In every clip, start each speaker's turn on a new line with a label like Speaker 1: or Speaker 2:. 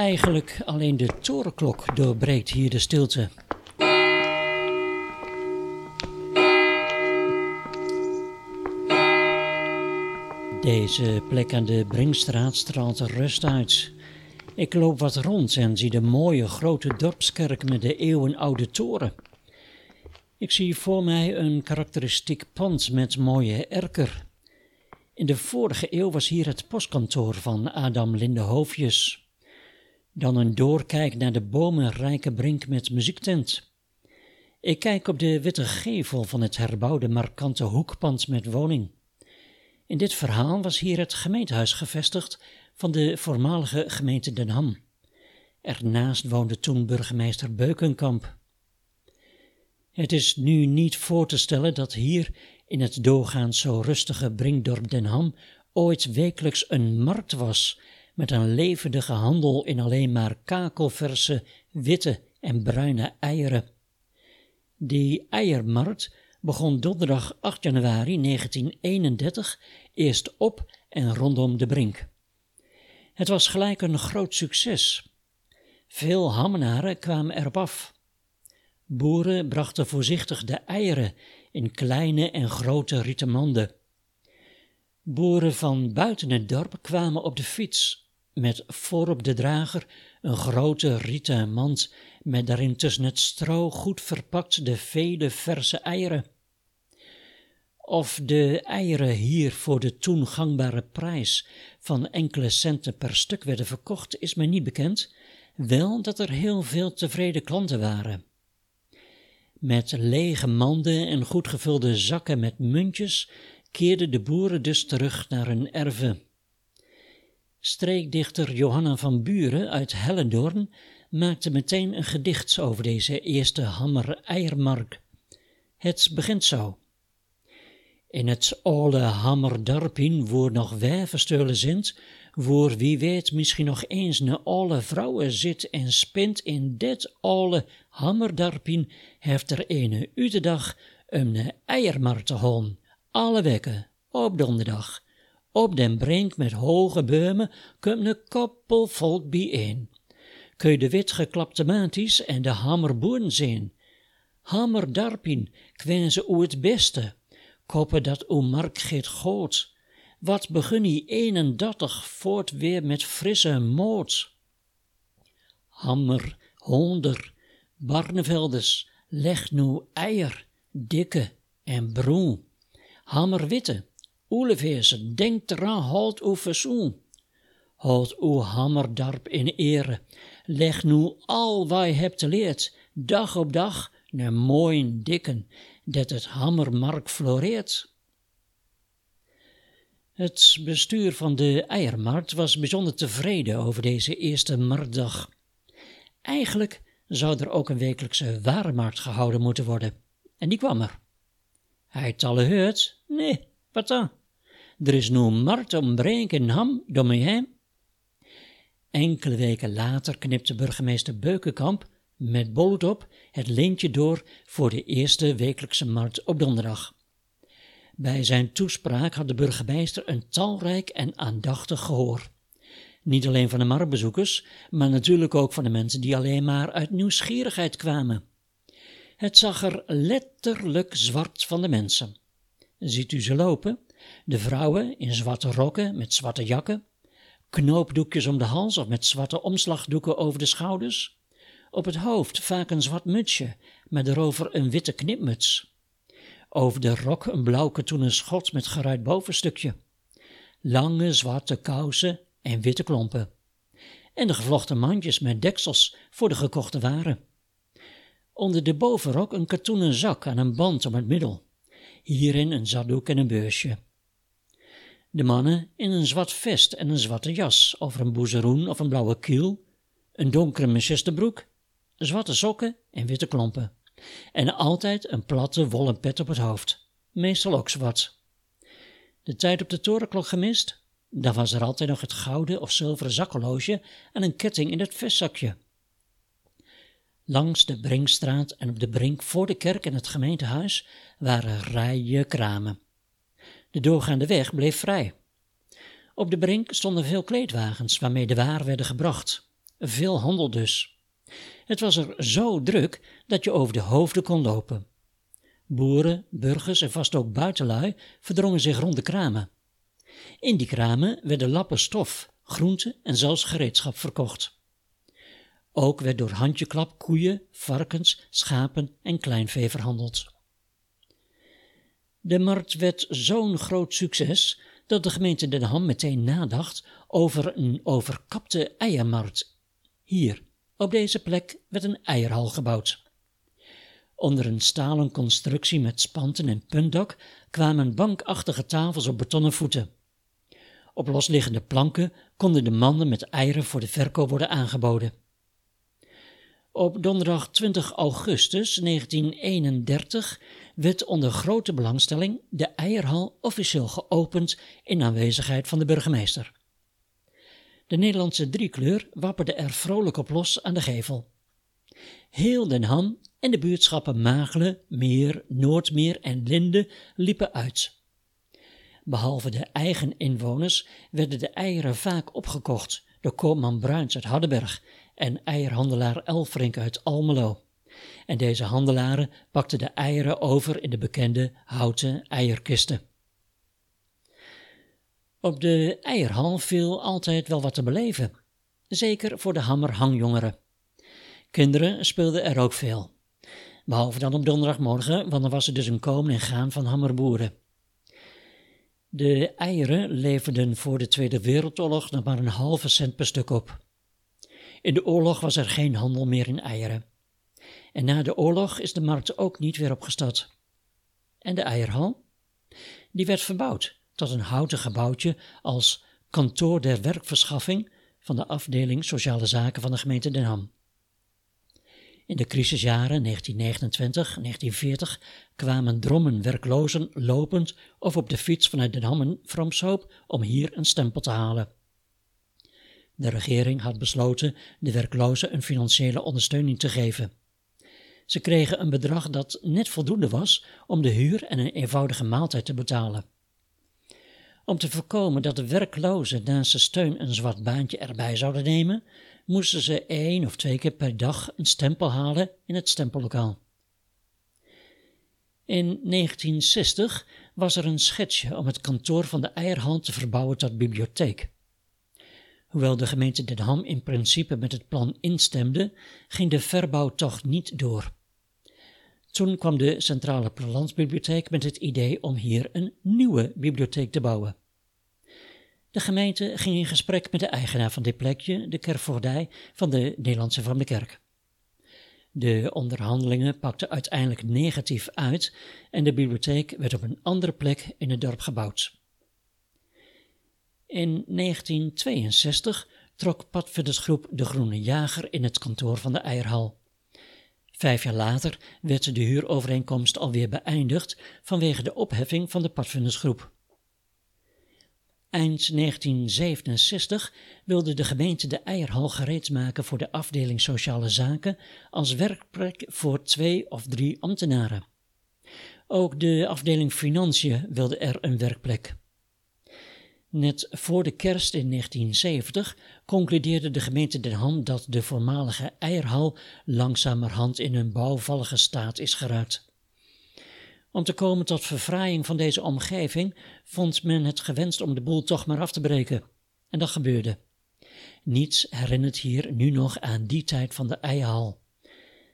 Speaker 1: Eigenlijk alleen de torenklok doorbreekt hier de stilte. Deze plek aan de Brinkstraat straalt rust uit. Ik loop wat rond en zie de mooie grote dorpskerk met de eeuwenoude toren. Ik zie voor mij een karakteristiek pand met mooie erker. In de vorige eeuw was hier het postkantoor van Adam Lindehoofjes. Dan een doorkijk naar de bomenrijke brink met muziektent. Ik kijk op de witte gevel van het herbouwde markante hoekpand met woning. In dit verhaal was hier het gemeentehuis gevestigd van de voormalige gemeente Den Ham. Ernaast woonde toen burgemeester Beukenkamp. Het is nu niet voor te stellen dat hier in het doorgaans zo rustige Brinkdorp Den Ham ooit wekelijks een markt was met een levendige handel in alleen maar kakelverse, witte en bruine eieren. Die eiermarkt begon donderdag 8 januari 1931 eerst op en rondom de Brink. Het was gelijk een groot succes. Veel hammenaren kwamen erop af. Boeren brachten voorzichtig de eieren in kleine en grote rieten manden. Boeren van buiten het dorp kwamen op de fiets, met voorop de drager een grote rieten mand met daarin tussen het stro goed verpakt de vele verse eieren. Of de eieren hier voor de toen gangbare prijs van enkele centen per stuk werden verkocht, is mij niet bekend, wel dat er heel veel tevreden klanten waren. Met lege manden en goed gevulde zakken met muntjes keerden de boeren dus terug naar hun erven. Streekdichter Johanna van Buren uit Hellendoorn maakte meteen een gedicht over deze eerste hammer-eiermark. Het begint zo. In het oude hammerdorpin, waar nog wijversteulen zint, voor wie weet misschien nog eens een oude vrouwen zit en spint in dit oude hammerdarpin, heeft er ene utedag een eiermarkt te holen, alle weken, op donderdag. Op den brink met hoge beumen komt een koppel volk bijeen. Kun je de wit geklapte maanties en de hammerboeren zien. Hammerdarpin kwen ze oe het beste, koppen dat o mark geet goot. Wat begun ie 31 voort weer met frisse moot. Hammer, honder, Barneveldes, leg nu eier, dikke en broen. Hammerwitte, oeleveerse, denk eraan, halt uw verzoen. Houd uw hammerdarp in ere, leg nu al wat hebt leert, dag op dag, naar mooien dikken, dat het hammermark floreert. Het bestuur van de eiermarkt was bijzonder tevreden over deze eerste marktdag. Eigenlijk zou er ook een wekelijkse warenmarkt gehouden moeten worden. En die kwam er. Hij talle heurt? Nee, wat dan? Er is nu markt om Brink en Ham. Enkele weken later knipte burgemeester Beukenkamp met boot op het lintje door voor de eerste wekelijkse markt op donderdag. Bij zijn toespraak had de burgemeester een talrijk en aandachtig gehoor. Niet alleen van de marktbezoekers, maar natuurlijk ook van de mensen die alleen maar uit nieuwsgierigheid kwamen. Het zag er letterlijk zwart van de mensen. Ziet u ze lopen? De vrouwen in zwarte rokken met zwarte jakken, knoopdoekjes om de hals of met zwarte omslagdoeken over de schouders. Op het hoofd vaak een zwart mutsje, met erover een witte knipmuts. Over de rok een blauw katoenen schot met geruit bovenstukje. Lange zwarte kousen en witte klompen. En de gevlochten mandjes met deksels voor de gekochte waren. Onder de bovenrok een katoenen zak aan een band om het middel. Hierin een zakdoek en een beursje. De mannen in een zwart vest en een zwarte jas over een boezeroen of een blauwe kiel, een donkere manchesterbroek, zwarte sokken en witte klompen. En altijd een platte wollen pet op het hoofd, meestal ook zwart. De tijd op de torenklok gemist? Dan was er altijd nog het gouden of zilveren zakhorloge en een ketting in het vestzakje. Langs de Brinkstraat en op de Brink voor de kerk en het gemeentehuis waren rijen kramen. De doorgaande weg bleef vrij. Op de Brink stonden veel kleedwagens waarmee de waar werden gebracht. veel handel dus. Het was er zo druk dat je over de hoofden kon lopen. Boeren, burgers en vast ook buitenlui verdrongen zich rond de kramen. In die kramen werden lappen stof, groenten en zelfs gereedschap verkocht. Ook werd door handjeklap koeien, varkens, schapen en kleinvee verhandeld. De markt werd zo'n groot succes dat de gemeente Den Ham meteen nadacht over een overkapte eiermarkt. Hier, op deze plek, werd een eierhal gebouwd. Onder een stalen constructie met spanten en puntdak kwamen bankachtige tafels op betonnen voeten. Op losliggende planken konden de manden met eieren voor de verkoop worden aangeboden. Op donderdag 20 augustus 1931 werd onder grote belangstelling de eierhal officieel geopend in aanwezigheid van de burgemeester. De Nederlandse driekleur wapperde er vrolijk op los aan de gevel. Heel Den Ham en de buurtschappen Magelen, Meer, Noordmeer en Linde liepen uit. Behalve de eigen inwoners werden de eieren vaak opgekocht door koopman Bruins uit Hardenberg en eierhandelaar Elfrink uit Almelo. En deze handelaren pakten de eieren over in de bekende houten eierkisten. Op de eierhal viel altijd wel wat te beleven, zeker voor de hammerhangjongeren. Kinderen speelden er ook veel, behalve dan op donderdagmorgen, want dan was er dus een komen en gaan van hammerboeren. De eieren leverden voor de Tweede Wereldoorlog nog maar een halve cent per stuk op. In de oorlog was er geen handel meer in eieren. En na de oorlog is de markt ook niet weer opgestart. En de eierhal? Die werd verbouwd tot een houten gebouwtje als kantoor der werkverschaffing van de afdeling Sociale Zaken van de gemeente Den Ham. In de crisisjaren 1929-1940 kwamen drommen werklozen lopend of op de fiets vanuit Den Ham en Fromshoop om hier een stempel te halen. De regering had besloten de werklozen een financiële ondersteuning te geven. Ze kregen een bedrag dat net voldoende was om de huur en een eenvoudige maaltijd te betalen. Om te voorkomen dat de werklozen naast steun een zwart baantje erbij zouden nemen, moesten ze één of twee keer per dag een stempel halen in het stempellokaal. In 1960 was er een schetsje om het kantoor van de Eierhand te verbouwen tot bibliotheek. Hoewel de gemeente Den Ham in principe met het plan instemde, ging de verbouw toch niet door. Toen kwam de Centrale Plattelandsbibliotheek met het idee om hier een nieuwe bibliotheek te bouwen. De gemeente ging in gesprek met de eigenaar van dit plekje, de kerkvoogdij van de Nederlandse van de Kerk. De onderhandelingen pakten uiteindelijk negatief uit en de bibliotheek werd op een andere plek in het dorp gebouwd. In 1962 trok padvindersgroep De Groene Jager in het kantoor van de Eierhal. Vijf jaar later werd de huurovereenkomst alweer beëindigd vanwege de opheffing van de padvindersgroep. Eind 1967 wilde de gemeente de Eierhal gereed maken voor de afdeling Sociale Zaken als werkplek voor twee of drie ambtenaren. Ook de afdeling Financiën wilde er een werkplek. Net voor de kerst in 1970 concludeerde de gemeente Den Ham dat de voormalige eierhal langzamerhand in een bouwvallige staat is geraakt. Om te komen tot verfraaiing van deze omgeving vond men het gewenst om de boel toch maar af te breken. En dat gebeurde. Niets herinnert hier nu nog aan die tijd van de eierhal.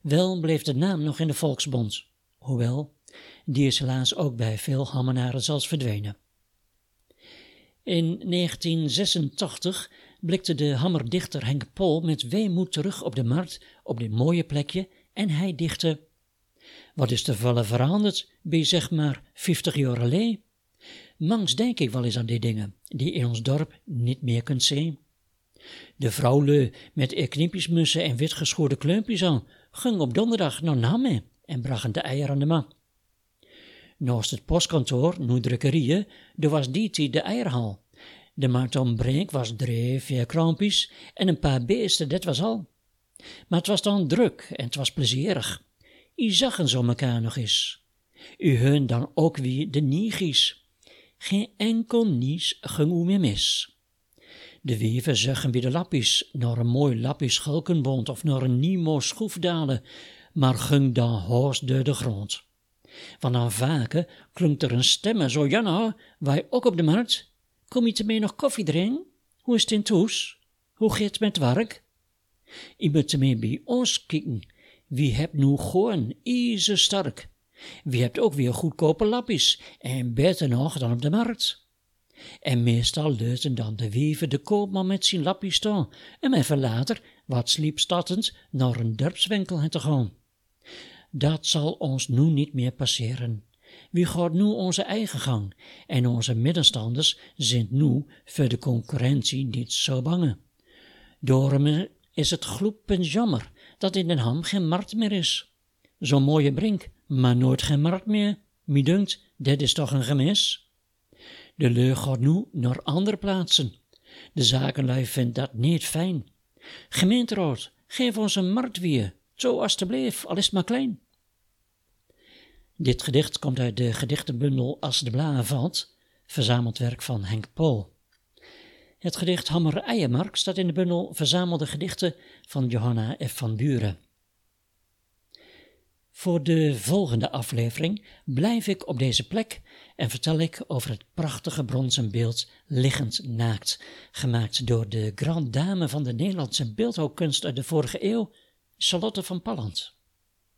Speaker 1: Wel bleef de naam nog in de volksbond, hoewel die is helaas ook bij veel Hammenaren zelfs verdwenen. In 1986 blikte de hammerdichter Henk Pol met weemoed terug op de markt op dit mooie plekje en hij dichtte Wat is er vallen veranderd bij zeg maar 50 jaar alleen? Mangs denk ik wel eens aan die dingen, die in ons dorp niet meer kunt zien. De vrouwlui met eknipjesmussen en witgeschoorde kleumpjes aan, ging op donderdag naar Namme en brachten de eieren aan de man. Naast het postkantoor, nu drukkerieën, er was die de eierhal. De markt om was drie, vier krampjes en een paar beesten, dat was al. Maar het was dan druk en het was plezierig. U zagen zo elkaar nog eens. U heun dan ook wie de niegies. Geen enkel nies ging meer mis. De weven zeggen bij de lappies, naar een mooi lappies schulkenbond of naar een Nemo schroefdalen, maar ging dan hoos door de grond. Want aan vaken er een stemme zo, ja nou, wij ook op de markt. Kom je mee nog koffie drinken? Hoe is het in toes? Hoe gaat het met werk? Je moet mee bij ons kijken. Wie hebt nu gewoon ijzer sterk. Wie hebt ook weer goedkope lappies en beter nog dan op de markt. En meestal leuten dan de weven de koopman met zijn lappies staan en even later, wat sliepstattend, naar een dorpswinkel te gaan. Dat zal ons nu niet meer passeren. Wie gaat nu onze eigen gang en onze middenstanders zijn nu voor de concurrentie niet zo bange. Daarom is het gloepend jammer dat in Den Ham geen markt meer is. Zo'n mooie brink, maar nooit geen markt meer. Wie dunkt, dit is toch een gemis? De leur gaat nu naar andere plaatsen. De zakenlui vindt dat niet fijn. Gemeenteraad, geef ons een markt weer, zo alstublieft, al is het maar klein. Dit gedicht komt uit de gedichtenbundel Als de Blaar valt, verzameld werk van Henk Pol. Het gedicht Hammer Eiermark staat in de bundel Verzamelde gedichten van Johanna F. van Buren. Voor de volgende aflevering blijf ik op deze plek en vertel ik over het prachtige bronzen beeld Liggend Naakt, gemaakt door de grand dame van de Nederlandse beeldhouwkunst uit de vorige eeuw, Charlotte van Palland.